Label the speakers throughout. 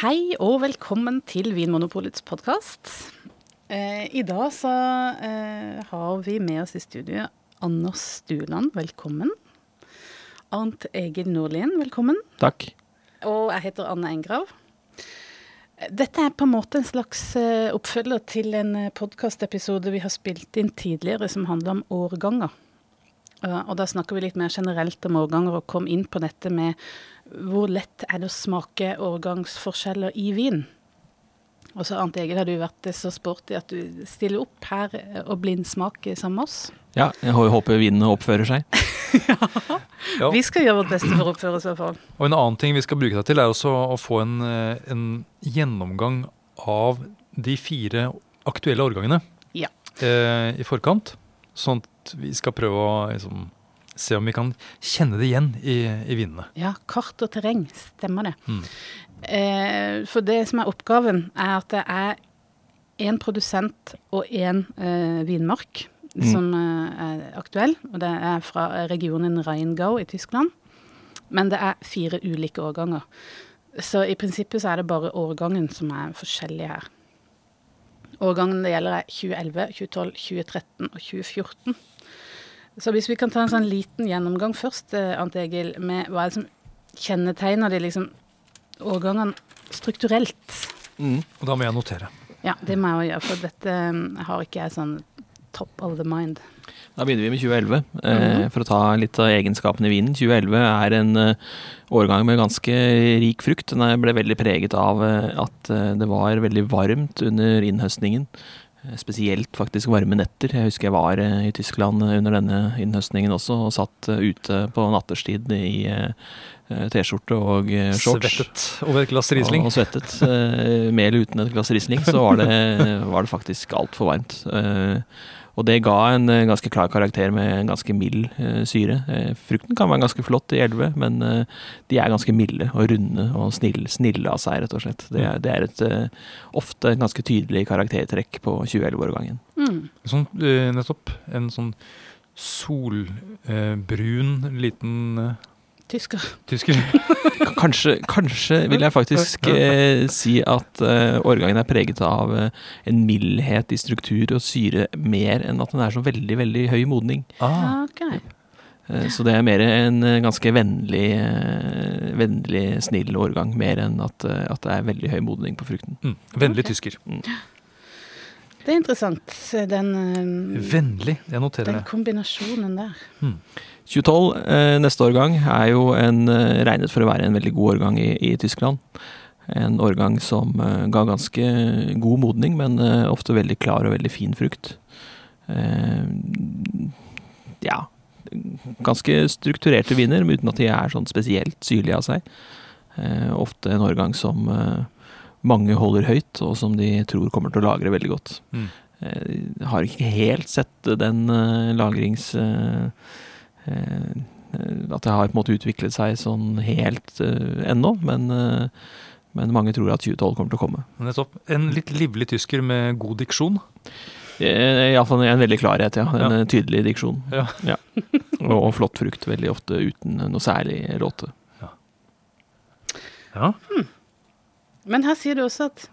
Speaker 1: Hei og velkommen til Vinmonopolets podkast. Eh, I dag så eh, har vi med oss i studio Anders Stuland, velkommen. Arnt Egil Nordlien, velkommen.
Speaker 2: Takk.
Speaker 1: Og jeg heter Anne Engrav. Dette er på en måte en slags eh, oppfølger til en eh, podkastepisode vi har spilt inn tidligere som handler om årganger. Og da snakker vi litt mer generelt om årganger og kom inn på dette med hvor lett er det å smake årgangsforskjeller i vin. Og så Arnt Egil, har du vært så sporty at du stiller opp her og blindsmaker sammen med oss?
Speaker 2: Ja, jeg håper vinene oppfører seg.
Speaker 1: ja. Vi skal gjøre vårt beste for å oppføre oss i hvert fall.
Speaker 3: Og en annen ting vi skal bruke deg til, er også å få en, en gjennomgang av de fire aktuelle årgangene
Speaker 1: ja.
Speaker 3: eh, i forkant. Sånn at vi skal prøve å liksom, se om vi kan kjenne det igjen i, i vinene.
Speaker 1: Ja, kart og terreng, stemmer det.
Speaker 3: Mm.
Speaker 1: Eh, for det som er oppgaven, er at det er én produsent og én eh, vinmark mm. som eh, er aktuell. Og det er fra regionen Rheingau i Tyskland. Men det er fire ulike årganger. Så i prinsippet så er det bare årgangen som er forskjellig her. Årgangen det gjelder er 2011, 2012, 2013 og 2014. Så hvis vi kan ta en sånn liten gjennomgang først, eh, Ant Egil, med hva er det som kjennetegner de liksom årgangene strukturelt.
Speaker 3: Mm. Og da må jeg notere.
Speaker 1: Ja, det må jeg gjøre, for dette eh, har ikke jeg sånn top of the mind.
Speaker 2: Da begynner vi med 2011, mm -hmm. for å ta litt av egenskapene i vinen. 2011 er en uh, årgang med ganske rik frukt. Den ble veldig preget av uh, at uh, det var veldig varmt under innhøstningen. Spesielt faktisk varme netter. Jeg husker jeg var i Tyskland under denne innhøstningen også, og satt ute på natterstid i T-skjorte og shorts.
Speaker 3: Svettet over et glass Riesling.
Speaker 2: Og, og svettet. Med eller uten et glass Riesling, så var det, var det faktisk altfor varmt. Og det ga en eh, ganske klar karakter med en ganske mild uh, syre. Uh, frukten kan være ganske flott i elve, men de er ganske milde og runde og snille, snille av seg, rett og slett. Det er, det er et ofte ganske tydelig karaktertrekk på 2011-årgangen.
Speaker 1: Mm.
Speaker 3: Sånn, nettopp. En sånn solbrun liten
Speaker 1: Tysker.
Speaker 3: Tysker.
Speaker 2: kanskje, kanskje, vil jeg faktisk eh, si at eh, årgangen er preget av eh, en mildhet i struktur og syre mer enn at den er så veldig, veldig høy modning.
Speaker 1: Ah. Okay.
Speaker 2: Eh, så det er mer en eh, ganske vennlig, eh, vennlig snill årgang, mer enn at, at, det er veldig høy modning på frukten.
Speaker 3: Mm. Vennlig okay. tysker.
Speaker 2: Mm.
Speaker 1: Det er interessant, den
Speaker 3: Vennlig, jeg noterer
Speaker 1: det. Den kombinasjonen der.
Speaker 3: Mm.
Speaker 2: 2012, eh, neste årgang, er jo en, eh, regnet for å være en veldig god årgang i, i Tyskland. En årgang som eh, ga ganske god modning, men ofte veldig klar og veldig fin frukt. ja Ganske strukturerte viner, uten at de er sånn spesielt syrlige av seg. ofte en årgang som mange holder høyt, og som de tror kommer til å lagre veldig godt.
Speaker 3: Mm.
Speaker 2: har ikke helt sett den lagrings at det har på en måte utviklet seg sånn helt uh, ennå, men, uh, men, mange tror at 2012 kommer til å komme.
Speaker 3: Nettopp. En litt livlig tysker med god diksjon?
Speaker 2: Iallfall en veldig klarhet, ja. En ja. tydelig diksjon.
Speaker 3: Ja.
Speaker 2: ja. Og, og, flott frukt, veldig ofte uten noe særlig råte.
Speaker 3: Ja. ja.
Speaker 1: Hmm. Men her sier du også at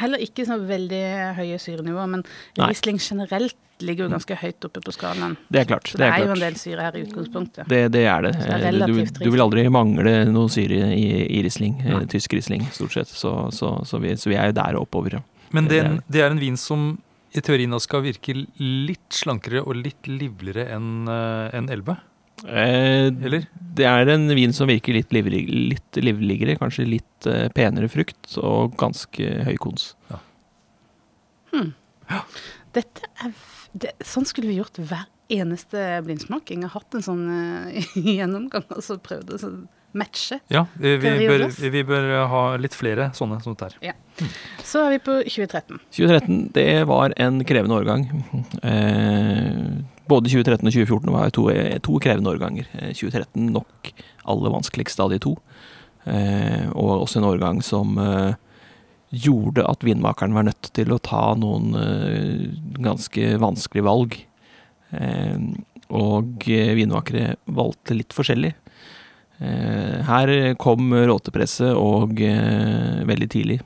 Speaker 1: heller ikke så veldig høye syrenivåer, men Riesling generelt ligger jo ganske høyt oppe på skalaen.
Speaker 2: Det er klart.
Speaker 1: Så det,
Speaker 2: er,
Speaker 1: er
Speaker 2: jo
Speaker 1: en del syre her i utgangspunktet.
Speaker 2: Det, det er det.
Speaker 1: det er
Speaker 2: du, du, vil aldri mangle noe syre i, i Riesling,
Speaker 1: Nei.
Speaker 2: tysk Riesling stort sett. Så, så, så, vi, så, vi, er jo der oppover.
Speaker 3: Men det, det er en vin som i teorien skal virke litt slankere og litt livligere enn en Elve?
Speaker 2: Eh, Eller? Det er en vin som virker litt, livlig, litt livligere, kanskje litt eh, penere frukt og ganske høy kons.
Speaker 3: Ja.
Speaker 1: Hmm. Dette er det, sånn skulle vi gjort hver eneste blindsmaking. Jeg har hatt en sånn uh, gjennomgang og så prøvd å matche.
Speaker 3: Ja, vi, vi, bør, vi, bør, ha litt flere sånne som dette
Speaker 1: her. Ja. Så er vi på 2013.
Speaker 2: 2013, det var en krevende årgang. Eh, både 2013 og 2014 var to, to krevende årganger. 2013 eh, nok aller vanskeligst av de to. Eh, og også en årgang som eh, gjorde at vinmakeren var nødt til å ta noen ganske vanskelige valg. Og vinmakere valgte litt forskjellig. Eh, her kom råtepresset og eh, veldig tidlig.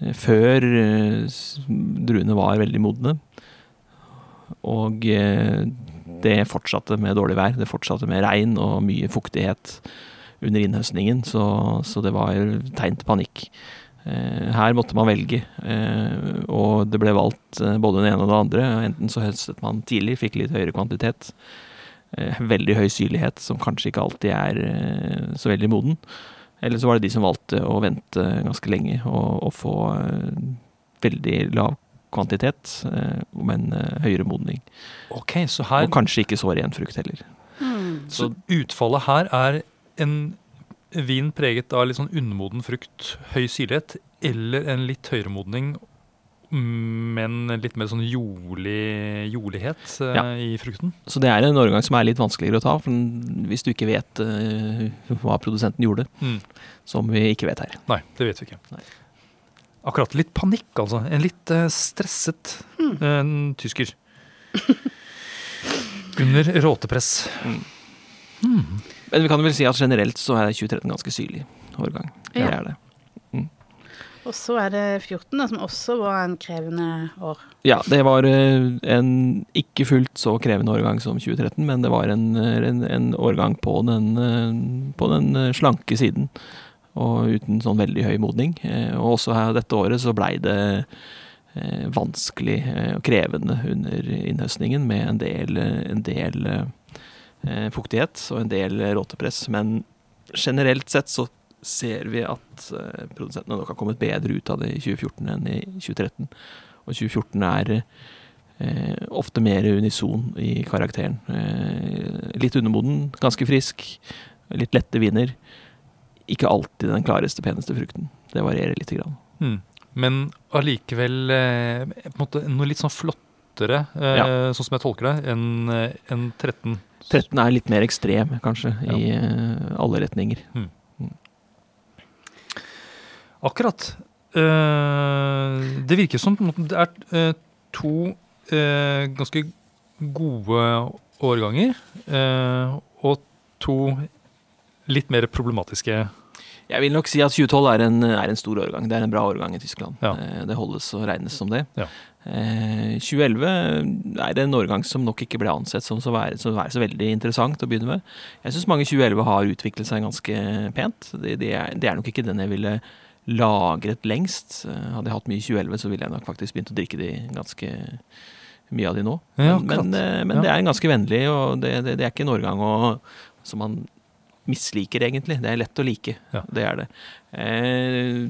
Speaker 2: Eh, før eh, druene var veldig modne. Og eh, det fortsatte med dårlig vær. Det fortsatte med regn og mye fuktighet under innhøstningen, så, så det var tegn til panikk. Eh, Her måtte man velge, eh, og det ble valgt både det ene og det andre. Enten så høstet man tidlig, fikk litt høyere kvantitet. Veldig høy syrlighet, som kanskje ikke alltid er så veldig moden. Eller så var det de som valgte å vente ganske lenge og, og få veldig lav kvantitet, eh, men eh, høyere modning.
Speaker 3: Okay, så her
Speaker 2: Og kanskje ikke så ren frukt heller.
Speaker 1: Mm.
Speaker 3: Så utfallet her er en vin preget av litt sånn undermoden frukt, høy syrlighet, eller en litt høyere modning, men litt mer sånn jordlig, jordlighet eh,
Speaker 2: Ja.
Speaker 3: i frukten.
Speaker 2: Så det er en årgang som er litt vanskeligere å ta, for hvis du ikke vet eh, hva produsenten gjorde,
Speaker 3: Mm.
Speaker 2: som vi ikke vet her.
Speaker 3: Nei, det vet vi ikke.
Speaker 2: Nei.
Speaker 3: Akkurat litt panikk, altså. En litt eh, stresset en tysker. Under råtepress.
Speaker 2: Men vi kan vel si at generelt så er 2013 ganske syrlig årgang. Det
Speaker 1: Ja.
Speaker 2: er det.
Speaker 1: Og så er det 14, da, som også var en krevende år.
Speaker 2: Ja, det var eh, en ikke fullt så krevende årgang som 2013, men det var en, eh, en, en årgang på den, eh, på den eh, slanke siden. Og uten sånn veldig høy modning. Eh, Og også her dette året så blei det eh, vanskelig eh, og krevende under innhøstningen med en del, en del fuktighet og en del råtepress. Men generelt sett så ser vi at produsentene nok har kommet bedre ut av det i 2014 enn i 2013. Og 2014 er eh, ofte mer unison i karakteren. Eh, litt undermoden, ganske frisk, litt lette viner. Ikke alltid den klareste, peneste frukten. Det varierer lite grann.
Speaker 3: Mm. Men allikevel eh, noe litt sånn flottere, eh, sånn som jeg tolker det, enn en 13.
Speaker 2: 13 er litt mer ekstrem, kanskje, i eh, alle retninger.
Speaker 3: Akkurat. Eh, det virker som det er eh, to eh, ganske gode årganger, eh, og to litt mer problematiske
Speaker 2: Jeg vil nok si at 2012 er en, er en stor årgang. Det er en bra årgang i Tyskland.
Speaker 3: Ja.
Speaker 2: Eh, Det holdes og regnes som det.
Speaker 3: Ja.
Speaker 2: Eh, 2011 er en årgang som nok ikke ble ansett som så være, så, være så veldig interessant å begynne med. Jeg syns mange 2011 har utviklet seg ganske pent. Det, det, er, det er nok ikke den jeg ville lagret lengst. Eh, Hadde jeg hatt mye 2011, så ville jeg nok faktisk begynt å drikke de ganske mye av de nå.
Speaker 3: Ja,
Speaker 2: Men, men, eh, men
Speaker 3: Ja.
Speaker 2: det er en ganske vennlig, og det, det, det er ikke en årgang å, som man misliker, egentlig. Det er lett å like.
Speaker 3: Ja.
Speaker 2: Det er det. Eh,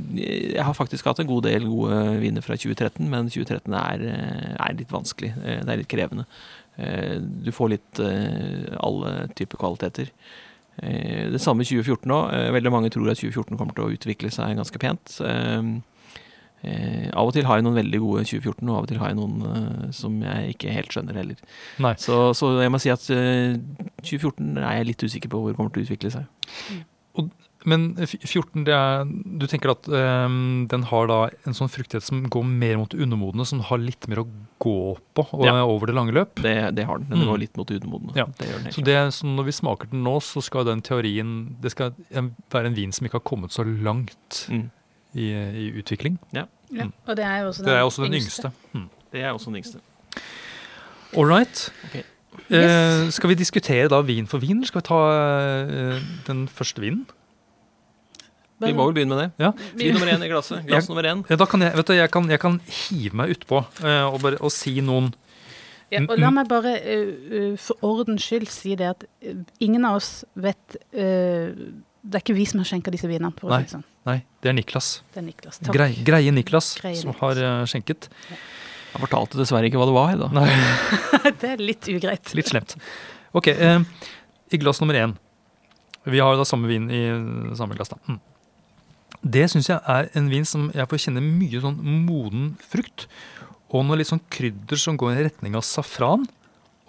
Speaker 2: Jeg har faktisk hatt en god del gode viner fra 2013, men 2013 er, eh, er litt vanskelig. Eh, Det er litt krevende. Du får litt alle typer kvaliteter. Det samme 2014 òg. Veldig mange tror at 2014 kommer til å utvikle seg ganske pent. Eh, Av og til har jeg noen veldig gode 2014, og av og til har jeg noen eh, som jeg ikke helt skjønner heller. Så, så jeg må si at eh, 2014 er jeg litt usikker på hvor det kommer til å utvikle seg.
Speaker 3: Men f- 14, det er, du tenker at eh, den har da en sånn fruktighet som går mer mot undermodne, som har litt mer å gå på og,
Speaker 2: Ja.
Speaker 3: over det lange løp?
Speaker 2: Det, det har den, Den går
Speaker 3: Mm.
Speaker 2: litt mot undermodne.
Speaker 3: Ja.
Speaker 2: Det gjør den
Speaker 3: Så, det, så når vi smaker den nå, så skal den teorien Det skal være en vin som ikke har kommet så langt
Speaker 2: Mm.
Speaker 3: I, i utvikling.
Speaker 1: Ja.
Speaker 3: Mm.
Speaker 1: Og det er jo også den,
Speaker 3: Det er også den yngste. Mm.
Speaker 2: Det er også den yngste.
Speaker 3: All right.
Speaker 2: Ok.
Speaker 3: Eh, skal vi diskutere da vin for vin, eller skal vi ta eh, den første vinen?
Speaker 2: Vi må vel begynne med det.
Speaker 3: Ja.
Speaker 2: Vin nummer én i glasset. Glass nummer én.
Speaker 3: Ja, da kan jeg, vet du, jeg, kan, jeg kan hive meg utpå eh, og, bare, og si noen
Speaker 1: Ja, og la meg bare uh, uh, for ordens skyld si det at ingen av oss vet uh, Det er ikke vi som har skjenka disse vinene. For å
Speaker 3: Nei.
Speaker 1: sånn.
Speaker 3: Nei, det er Niklas.
Speaker 1: Det er Niklas. Takk.
Speaker 3: Grei, greie Niklas
Speaker 1: Greie
Speaker 3: som
Speaker 1: Niklas.
Speaker 3: har eh, skjenket.
Speaker 2: Jeg fortalte dessverre ikke hva det var. da.
Speaker 3: Nei,
Speaker 1: det er litt ugreit.
Speaker 3: litt slemt. Ok, eh, i glass nummer én. Vi har jo da samme vin i samme glass, da. Mm. Det syns jeg er en vin som jeg får kjenne mye sånn moden frukt. Og noe litt sånn krydder som går i retning av safran.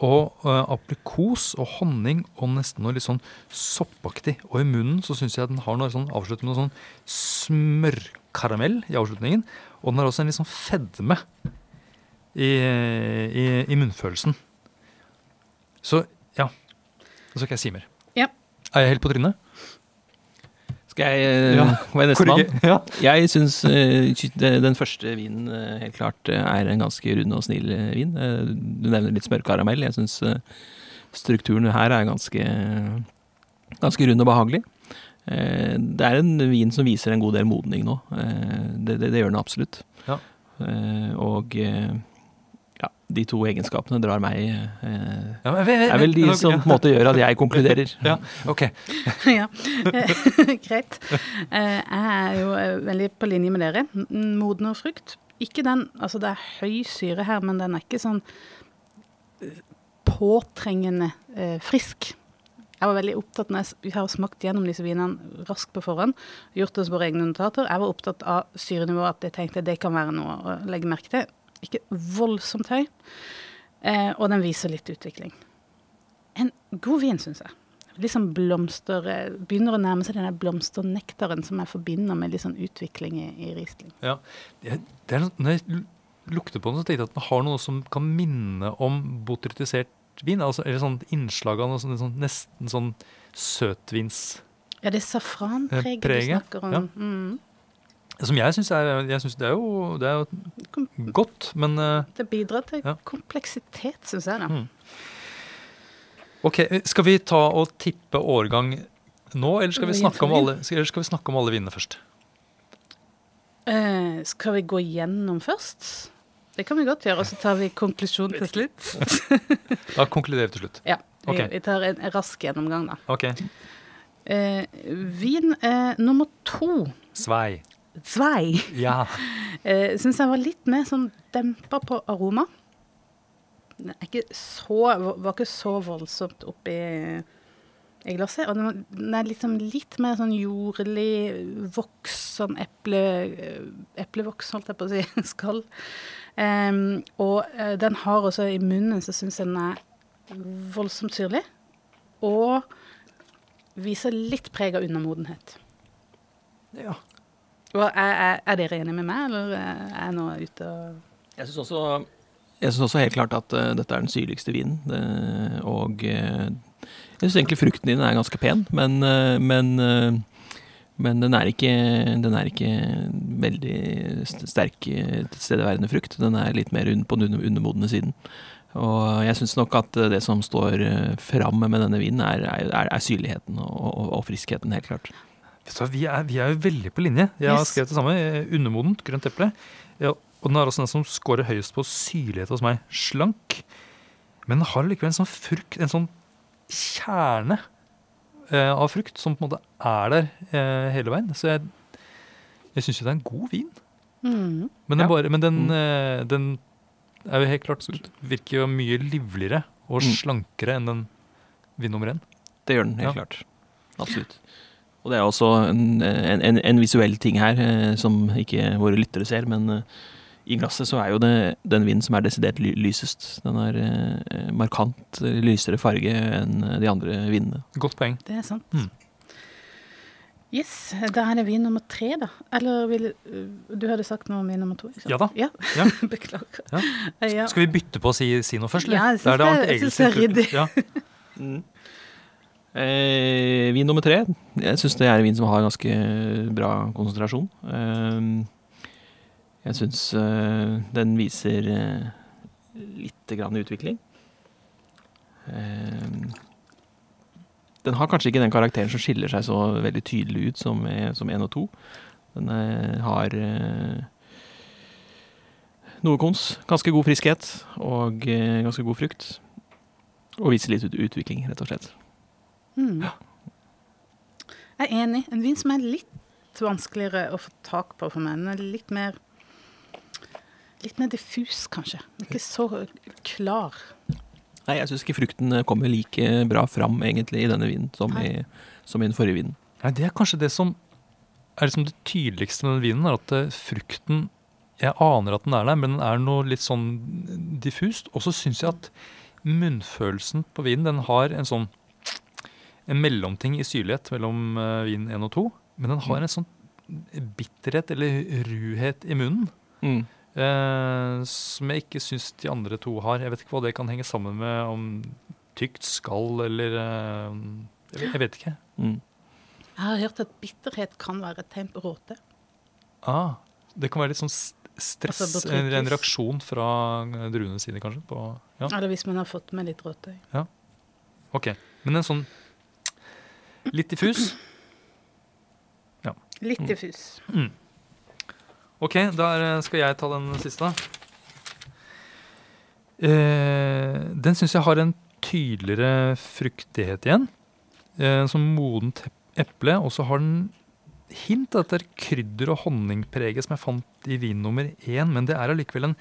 Speaker 3: Og uh, aprikos og honning og nesten noe litt sånn soppaktig. Og i munnen så syns jeg den har noe sånn avsluttet med noe sånn smørkaramell i avslutningen. Og den har også en litt sånn fedme i, i, i munnfølelsen. Så ja. Så skal jeg si mer.
Speaker 1: Ja.
Speaker 3: Er jeg helt på trynet?
Speaker 2: Skal jeg uh,
Speaker 3: Ja,
Speaker 2: være nestemann?
Speaker 3: Ja.
Speaker 2: Jeg syns den første vinen eh, helt klart eh, er en ganske rund og snill eh, vin. Eh, du nevner litt smørkaramell. Jeg syns strukturen her er ganske, ganske rund og behagelig. Eh, det er en vin som viser en god del modning nå. Eh, det, det, det gjør den absolutt.
Speaker 3: Ja.
Speaker 2: Eh, og eh, de to egenskapene drar meg eh,
Speaker 3: Ja, men- men-
Speaker 2: er vel de
Speaker 3: men-
Speaker 2: som på en måte gjør at jeg konkluderer.
Speaker 3: Ja, ok.
Speaker 1: ja, greit. Eh, Jeg er jo eh, veldig på linje med dere. Moden og frukt. Ikke den Altså, det er høy syre her, men den er ikke sånn eh, påtrengende eh, frisk. Jeg var veldig opptatt når jeg, har smakt gjennom disse vinene raskt på forhånd, gjort oss våre egne notater. Jeg var opptatt av syrenivået, at jeg tenkte det kan være noe å legge merke til. Ikke voldsomt høy. Eh, og den viser litt utvikling. En god vin, syns jeg. Sånn blomster eh, Begynner å nærme seg den blomsternektaren som jeg forbinder med litt sånn utvikling i, i Riesling.
Speaker 3: Ja. Det, det er, når jeg lukter på den, så tenker jeg at den har noe som kan minne om botrytisert vin. Altså, eller sånn innslag av noe sånn, sånn, nesten sånn søtvins...
Speaker 1: Ja, det er safranpreget du snakker om.
Speaker 3: ja.
Speaker 1: Mm.
Speaker 3: Som jeg syns er jeg synes det, er jo, det er jo godt, men eh,
Speaker 1: Det bidrar til
Speaker 3: Ja.
Speaker 1: kompleksitet, syns jeg. da.
Speaker 3: Mm. Ok, skal vi ta og tippe årgang nå, eller skal vi snakke om alle, eller skal vi snakke om alle vinene først?
Speaker 1: Eh, skal vi gå gjennom først? Det kan vi godt gjøre, og så tar vi konklusjon til slutt.
Speaker 3: Da konkluderer vi til slutt.
Speaker 1: Ja, vi,
Speaker 3: okay.
Speaker 1: vi tar en rask gjennomgang, da.
Speaker 3: Ok.
Speaker 1: Eh, vin eh, nummer to,
Speaker 3: Svei.
Speaker 1: Zwei,
Speaker 3: Ja.
Speaker 1: Uh, syns jeg var litt mer sånn dempa på aroma. Den ikke så, var ikke så voldsomt oppi i glasset. Og den den er liksom litt mer sånn jordlig voks, sånn eple, eplevoks, holdt jeg på å si, skall. Um, og eh, den har også i munnen, så syns jeg den er voldsomt syrlig. Og viser litt preg av undermodenhet.
Speaker 3: ja.
Speaker 1: Og er, er, er dere enige med meg, eller er jeg nå ute og
Speaker 2: Jeg syns også, jeg synes også helt klart at uh, dette er den syrligste vinen. Uh, og uh, jeg syns egentlig frukten din er ganske pen, men, eh, men, eh, men den, er ikke, den er ikke veldig st- sterk eh, tilstedeværende frukt. Den er litt mer på den under- undermodne siden. Og jeg syns nok at eh, det som står eh, fram med denne vinen, er, er, er syrligheten og, og, og friskheten, helt klart.
Speaker 3: Vet du vi, er, vi er jo veldig på linje. Jeg har
Speaker 1: Yes.
Speaker 3: skrevet det samme. eh, Undermodent, grønt eple. Ja, og den er også den som scorer høyest på syrlighet hos meg. Slank. Men den har likevel en sånn frukt, en sånn kjerne eh, av frukt som på en måte er der eh, hele veien. Så jeg, jeg syns jo det er en god vin.
Speaker 1: mm.
Speaker 3: Men den,
Speaker 2: Ja.
Speaker 3: bare, men den,
Speaker 2: Mm.
Speaker 3: eh, den er jo helt klart virker jo mye livligere og
Speaker 2: Mm.
Speaker 3: slankere enn den vin nummer én.
Speaker 2: Det gjør den, helt
Speaker 3: Ja.
Speaker 2: klart. Absolutt. Og det er også en, en, en, en visuell ting her, eh, som ikke våre lyttere ser, men eh, i glasset så er jo det den vinen som er desidert lysest. Den har eh, markant lysere farge enn de andre vinene.
Speaker 3: Godt poeng.
Speaker 1: Det er sant.
Speaker 3: Mm.
Speaker 1: Yes, da er det vin nummer tre, da. Eller vil Du hadde sagt noe om vin nummer to? ikke sant?
Speaker 3: Ja da.
Speaker 1: Ja.
Speaker 3: Ja.
Speaker 1: Beklager.
Speaker 3: Ja. Skal vi bytte på å si, si noe først, eller?
Speaker 1: Ja, jeg
Speaker 3: syns er
Speaker 1: det- er ryddig.
Speaker 3: Ja.
Speaker 2: Eh, vin nummer tre. Jeg syns det er en vin som har ganske bra konsentrasjon. Eh, jeg syns eh, den viser eh, lite grann utvikling. Eh, den har kanskje ikke den karakteren som skiller seg så veldig tydelig ut som, eh, som 1 og 2. Den eh, har noe kons, ganske god friskhet og ganske god frukt. Og viser litt ut utvikling, rett og slett.
Speaker 1: Mm. Jeg er enig. En vin som er litt vanskeligere å få tak på for meg. Den er litt mer Litt mer diffus, kanskje. Ikke så klar.
Speaker 2: Nei, jeg syns ikke frukten kommer like bra fram egentlig i denne vinen som i, som i den forrige vinen.
Speaker 3: Nei, det er kanskje det som er liksom det tydeligste med den vinen, er at eh, frukten Jeg aner at den er der, men den er noe litt sånn diffust. Og så syns jeg at munnfølelsen på vinen, den har en sånn En mellomting i syrlighet mellom eh, vin 1 og 2. Men den har en sånn bitterhet eller ruhet i munnen.
Speaker 2: Mm.
Speaker 3: Eh, som jeg ikke syns de andre to har. Jeg vet ikke hva det kan henge sammen med, om tykt skall eller eh, jeg, vet, ikke.
Speaker 2: Mm.
Speaker 1: Jeg har hørt at bitterhet kan være et tegn på råte.
Speaker 3: Ah, det kan være litt sånn stress,
Speaker 1: Altså,
Speaker 3: en, en reaksjon fra druene sine, kanskje? På, ja,
Speaker 1: Eller hvis man har fått med litt råte.
Speaker 3: ok. Men en sånn litt diffus?
Speaker 1: Litt
Speaker 2: Mm.
Speaker 1: diffus.
Speaker 3: Ok, da er- skal jeg ta den siste. Eh, den syns jeg har en tydeligere fruktighet igjen. Eh, som modent eple. Og så har den hint av dette krydder- og honningpreget som jeg fant i vin nummer én. Men det er allikevel en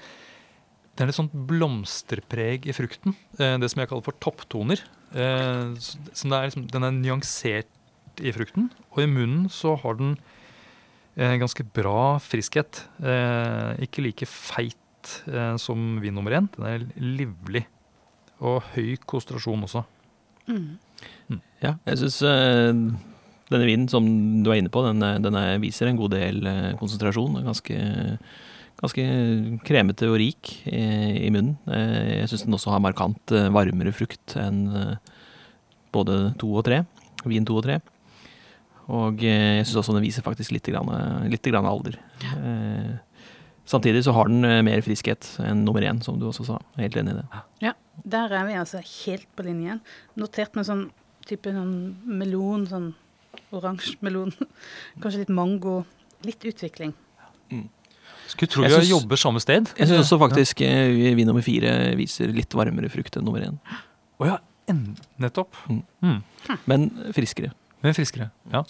Speaker 3: det er litt sånt blomsterpreg i frukten. Eh, det som jeg kaller for topptoner. Eh, så, er liksom, den er nyansert i frukten. Og i munnen så har den eh, ganske bra friskhet. Eh, ikke like feit eh, som vin nummer én. Den er livlig. Og høy konsentrasjon også.
Speaker 1: Mm.
Speaker 2: Ja, jeg syns denne vinen som du er inne på, den, eh, den er, viser en god del eh, konsentrasjon. Den er Ganske, ganske kremete og rik i, i munnen. Eh, jeg syns den også har markant eh, varmere frukt enn eh, både to og tre. Vin to og tre. Og jeg syns også den viser faktisk litt, grann, litt grann alder. Ja. samtidig så har den mer friskhet enn nummer én, som du også sa. Helt enig i det.
Speaker 1: Ja, Der er vi altså helt på linjen. Notert med sånn type sånn melon, sånn oransje melon. Kanskje litt mango. Litt utvikling.
Speaker 3: Skulle tro vi
Speaker 2: synes,
Speaker 3: jobber samme sted.
Speaker 2: Jeg syns også faktisk ja. vin nummer fire viser litt varmere frukt enn nummer én.
Speaker 3: Oh, ja, en, nettopp.
Speaker 2: Mm.
Speaker 3: Mm.
Speaker 2: Men friskere.
Speaker 3: Men friskere. Ja.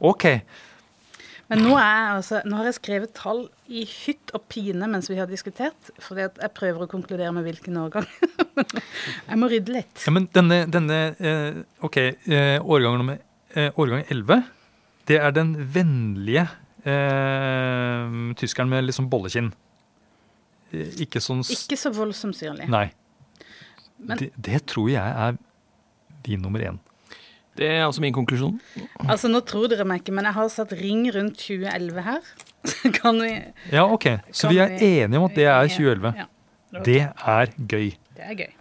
Speaker 3: Ok.
Speaker 1: Men nå, er jeg altså, nå har jeg skrevet tall i hytt og pine mens vi har diskutert. Fordi jeg prøver å konkludere med hvilken årgang. jeg må rydde litt.
Speaker 3: Ja, men denne, denne eh, Ok, eh, årgang nummer eh, Årgang 11, det er den vennlige eh, tyskeren med liksom bollekinn. Eh, Ikke sånn
Speaker 1: Ikke så voldsomt syrlig.
Speaker 3: Nei.
Speaker 1: Men-
Speaker 3: det, det tror jeg er vin nummer én.
Speaker 2: Det er altså min konklusjon.
Speaker 1: Altså, nå tror dere meg ikke, men jeg har satt ring rundt 2011 her. Kan vi
Speaker 3: Ja, ok. Så vi er enige om at det er 2011.
Speaker 1: Ja, det,
Speaker 3: Det er gøy.
Speaker 1: det er gøy.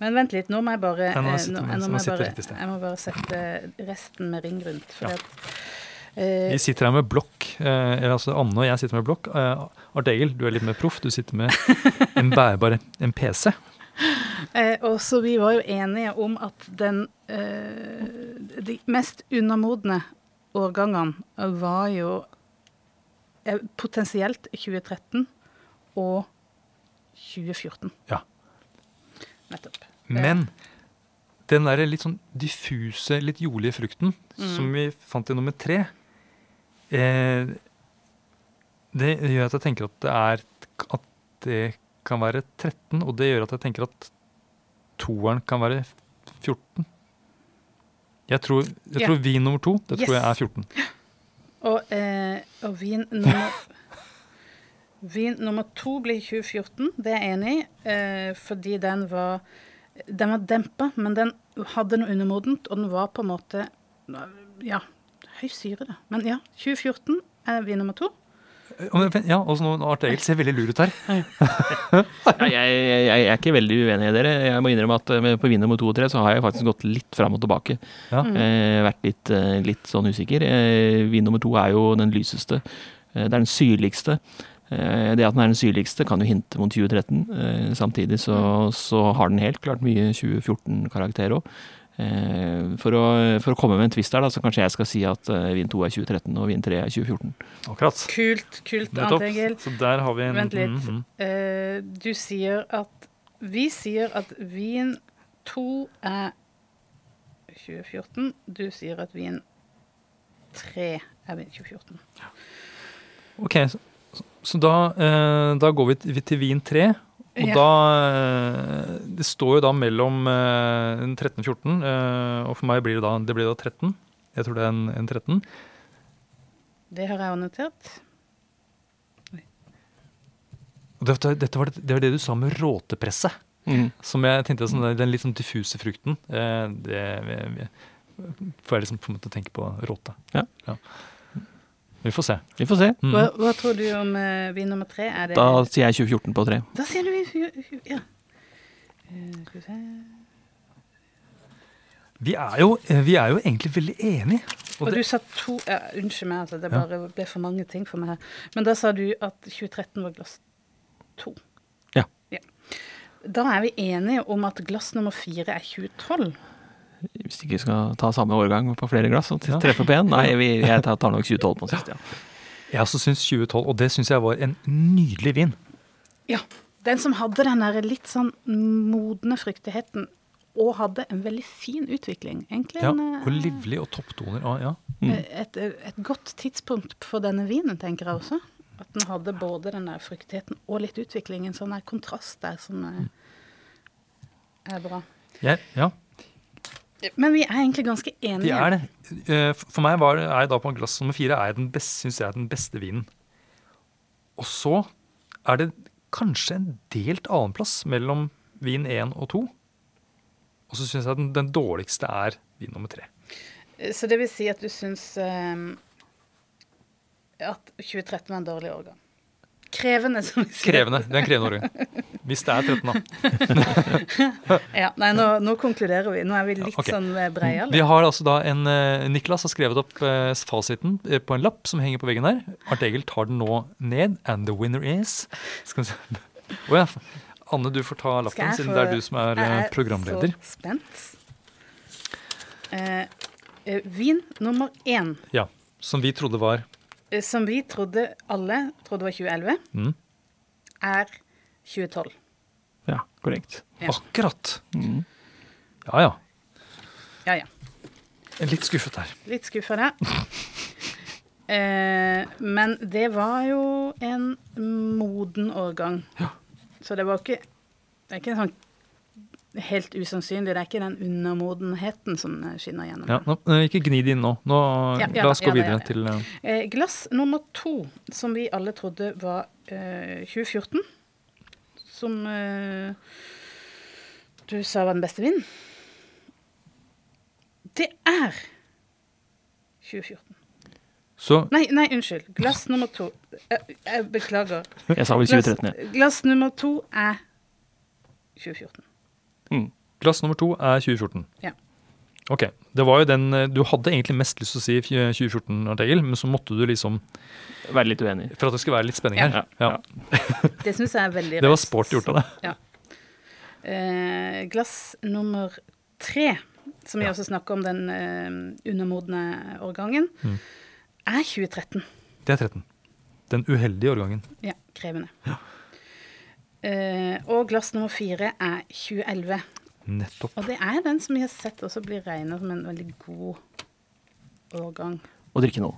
Speaker 1: Men vent litt, nå må jeg bare, må jeg må bare sette resten med ring rundt. For
Speaker 3: Ja.
Speaker 1: Eh,
Speaker 3: Vi sitter her med blokk. Eh, eller altså Anne og jeg sitter med blokk. Eh, Art Egil, du er litt mer proff. Du sitter med en bærbar en PC.
Speaker 1: Eh, og så vi var jo enige om at den eh, De mest undermodne årgangene var jo eh, potensielt 2013 og 2014.
Speaker 3: Ja.
Speaker 1: Nettopp.
Speaker 3: Men den der litt sånn diffuse, litt jordlige frukten
Speaker 1: Mm.
Speaker 3: som vi fant i nummer tre, eh, det gjør at jeg tenker at det er at det kan være 13, og det gjør at jeg tenker at toeren kan være 14. Jeg tror, jeg
Speaker 1: Ja.
Speaker 3: tror vin nummer to, det tror jeg er 14.
Speaker 1: Og, eh, og vin nummer Vin nummer to blir 2014, det er jeg enig i, eh, fordi den var Den var dempa, men den hadde noe undermodent, og den var på en måte Ja, høy syre, da. Men ja, 2014 er vin nummer to.
Speaker 3: Ja, og noe Art Egil ser veldig lur ut her.
Speaker 2: Ja, jeg, jeg, jeg er ikke veldig uenig i dere. Jeg må innrømme at eh, på vin nummer to og tre så har jeg faktisk gått litt fram og tilbake.
Speaker 3: Ja.
Speaker 1: Mm.
Speaker 2: Eh, vært litt, eh, litt sånn usikker. Eh, vin nummer to er jo den lyseste. Eh, det er den syrligste. Eh, det at den er den syrligste kan jo hinte mot 2013. Eh, samtidig så, så har den helt klart mye 2014-karakter òg. Eh, for, å, for å komme med en twist her, da, så kanskje jeg skal si at eh, vin 2 er 2013 og vin 3 er 2014.
Speaker 3: Akkurat.
Speaker 1: Kult, kult, Ante Egil.
Speaker 3: Så der har vi en
Speaker 1: Vent litt.
Speaker 3: mm, mm.
Speaker 1: Eh, du sier at Vi sier at vin 2 er 2014. Du sier at vin 3 er vin 2014.
Speaker 3: Ok, så, så da, eh, da går vi til, vi til vin 3. Og
Speaker 1: Ja.
Speaker 3: da eh, Det står jo da mellom eh, en 13-14, eh, og for meg blir det da, det blir da 13. Jeg tror det er en, en 13.
Speaker 1: Det har jeg også notert.
Speaker 3: Dette, dette var det, det var det du sa med råtepresset.
Speaker 2: Mm.
Speaker 3: Som jeg tenkte sånn, Den litt sånn diffuse frukten. Eh, det får jeg liksom på en måte tenke på råte.
Speaker 2: Ja. Ja.
Speaker 3: Vi får se.
Speaker 2: Vi får se.
Speaker 3: Mm.
Speaker 1: Hva, hva tror du om uh, vin nummer tre? Er det,
Speaker 2: Da sier jeg 2014 på tre.
Speaker 1: Da sier du vin Ja. Eh, skal vi se
Speaker 3: Vi er, jo, eh, vi er jo egentlig veldig enige. Og
Speaker 1: Og
Speaker 3: det-
Speaker 1: du sa to ja, Unnskyld meg, altså, det
Speaker 3: Ja.
Speaker 1: bare ble for mange ting for meg her. Men da sa du at 2013 var glass to.
Speaker 2: Ja.
Speaker 1: Da er vi enige om at glass nummer fire er 2012.
Speaker 2: Hvis ikke vi skal ta samme årgang på flere glass og treffe på én. Nei, vi, jeg tar nok 2012 på den siste, ja.
Speaker 3: Jeg også syns 2012, og det syns jeg var en nydelig vin.
Speaker 1: Ja. Den som hadde den der litt sånn modne fruktigheten, og hadde en veldig fin utvikling. Egentlig
Speaker 3: Ja, og
Speaker 1: eh,
Speaker 3: livlig og topptoner. Ja, ja.
Speaker 2: Mm.
Speaker 1: et, et godt tidspunkt for denne vinen, tenker jeg også. At den hadde både den der fruktigheten og litt utvikling. En sånn der kontrast der som eh, er bra.
Speaker 3: Ja, ja,
Speaker 1: Men vi er egentlig ganske enige.
Speaker 3: de er det. Eh, For meg var, er da på glass nummer fire er den beste, synes jeg er den beste vinen. Og så er det kanskje en delt annenplass mellom vin 1 og 2. Og så syns jeg den, den dårligste er vin nummer 3.
Speaker 1: Så det vil si at du syns um, at 2013 var en dårlig årgang. Krevende, som vi sier.
Speaker 3: Krevende. Det er en krevende årgang. Hvis det er 13, da.
Speaker 1: Ja, nei, nå, nå konkluderer vi. Nå er vi litt
Speaker 3: okay.
Speaker 1: sånn eh.
Speaker 3: Vi har altså da en eh, Niklas har skrevet opp eh, fasiten på en lapp som henger på veggen her. Arnt Egil tar den nå ned, and the winner is Skal vi se Oh, ja. Anne, du får ta lappen, siden det er du som er programleder.
Speaker 1: Jeg
Speaker 3: programleder.
Speaker 1: så spent. Eh, eh, vin nummer én,
Speaker 3: Ja. Som vi trodde var
Speaker 1: som vi trodde alle trodde var 2011,
Speaker 3: mm,
Speaker 1: er 2012.
Speaker 2: Ja, korrekt.
Speaker 1: Ja.
Speaker 3: Akkurat!
Speaker 2: Mm.
Speaker 3: Ja ja.
Speaker 1: Ja, ja.
Speaker 3: Litt skuffet her.
Speaker 1: Litt skuffa der. Eh, men det var jo en moden årgang.
Speaker 3: Ja.
Speaker 1: Så det var ikke Det er ikke en sånn helt usannsynlig. Det er ikke den undermodenheten som eh, skinner gjennom.
Speaker 3: Ja, nå, eh, ikke gni det inn nå. nå
Speaker 1: Ja, ja,
Speaker 3: la oss gå videre
Speaker 1: er
Speaker 3: til eh,
Speaker 1: Eh, glass nummer to, som vi alle trodde var eh, 2014, som eh, du sa var den beste vinen, det er 2014.
Speaker 3: Så
Speaker 1: Nei, nei, unnskyld. Glass nummer to. Jeg, jeg beklager.
Speaker 2: Jeg sa vel 2013, ja.
Speaker 1: glass nummer to er 2014.
Speaker 2: Mm.
Speaker 3: glass nummer to er 2014.
Speaker 1: Ja.
Speaker 3: Ok. Det var jo den eh, Du hadde egentlig mest lyst til å si 2014, Arnt men så måtte du liksom
Speaker 2: Være litt uenig.
Speaker 3: For at det skulle være litt spenning
Speaker 1: Ja.
Speaker 3: her.
Speaker 2: Ja,
Speaker 3: Ja.
Speaker 1: Det syns jeg er veldig
Speaker 3: Det var sport gjort av deg.
Speaker 1: Eh, glass nummer tre, som vi
Speaker 3: Ja.
Speaker 1: også snakker om den eh, undermodne årgangen,
Speaker 3: Mm.
Speaker 1: er 2013.
Speaker 3: Det er 13. Den uheldige årgangen.
Speaker 1: Ja, krevende. Eh, og glass nummer fire er 2011.
Speaker 3: Nettopp.
Speaker 1: Og det er den som vi har sett også blir regna som en veldig god årgang.
Speaker 2: Og drikke nå.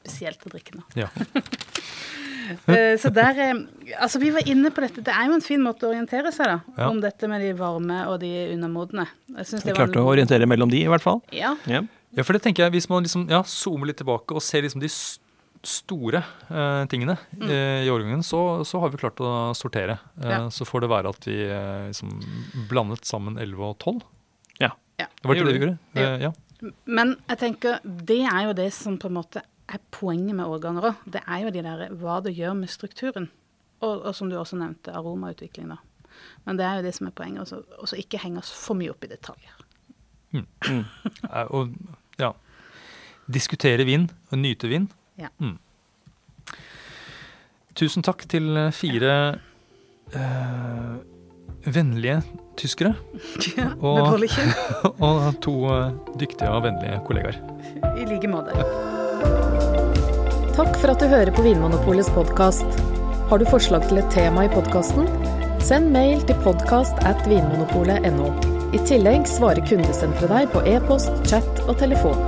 Speaker 1: Spesielt å drikke nå.
Speaker 3: Ja.
Speaker 1: Eh, så der eh, Altså, vi var inne på dette. Det er jo en fin måte å orientere seg, da.
Speaker 3: Ja.
Speaker 1: Om dette med de varme og de undermodne. Jeg synes det var
Speaker 2: klarte å orientere mellom de, i hvert fall.
Speaker 1: Ja.
Speaker 2: Ja.
Speaker 3: ja, for det tenker jeg, hvis man liksom ja, zoomer litt tilbake og ser liksom de store eh, tingene
Speaker 1: Mm.
Speaker 3: eh, i årgangen, så, så har vi klart å sortere. Eh,
Speaker 1: Ja.
Speaker 3: Så får det være at vi eh, liksom blandet sammen 11 og 12.
Speaker 2: Ja.
Speaker 1: Ja.
Speaker 3: Var ikke det vi
Speaker 2: gjorde?
Speaker 3: Eh, ja.
Speaker 1: Men jeg tenker, det er jo det som på en måte er poenget med årganger òg. Det er jo de der, hva det gjør med strukturen. Og, og som du også nevnte, aromautvikling, da. Men det er jo det som er poenget. Og så ikke henge oss for mye opp i detaljer.
Speaker 2: Mm.
Speaker 3: Mm. Og ja. Diskutere vin og nyte vin.
Speaker 1: Ja.
Speaker 3: Mm. Tusen takk til eh, fire eh, vennlige tyskere
Speaker 1: Ja,
Speaker 3: Og- og to eh, dyktige og vennlige kollegaer.
Speaker 1: I like måte.
Speaker 4: Takk for at du hører på Vinmonopolets podkast. Har du forslag til et tema i podkasten? Send mail til podkast at vinmonopolet.no. I tillegg svarer kundesenteret deg på e-post, chat og telefon.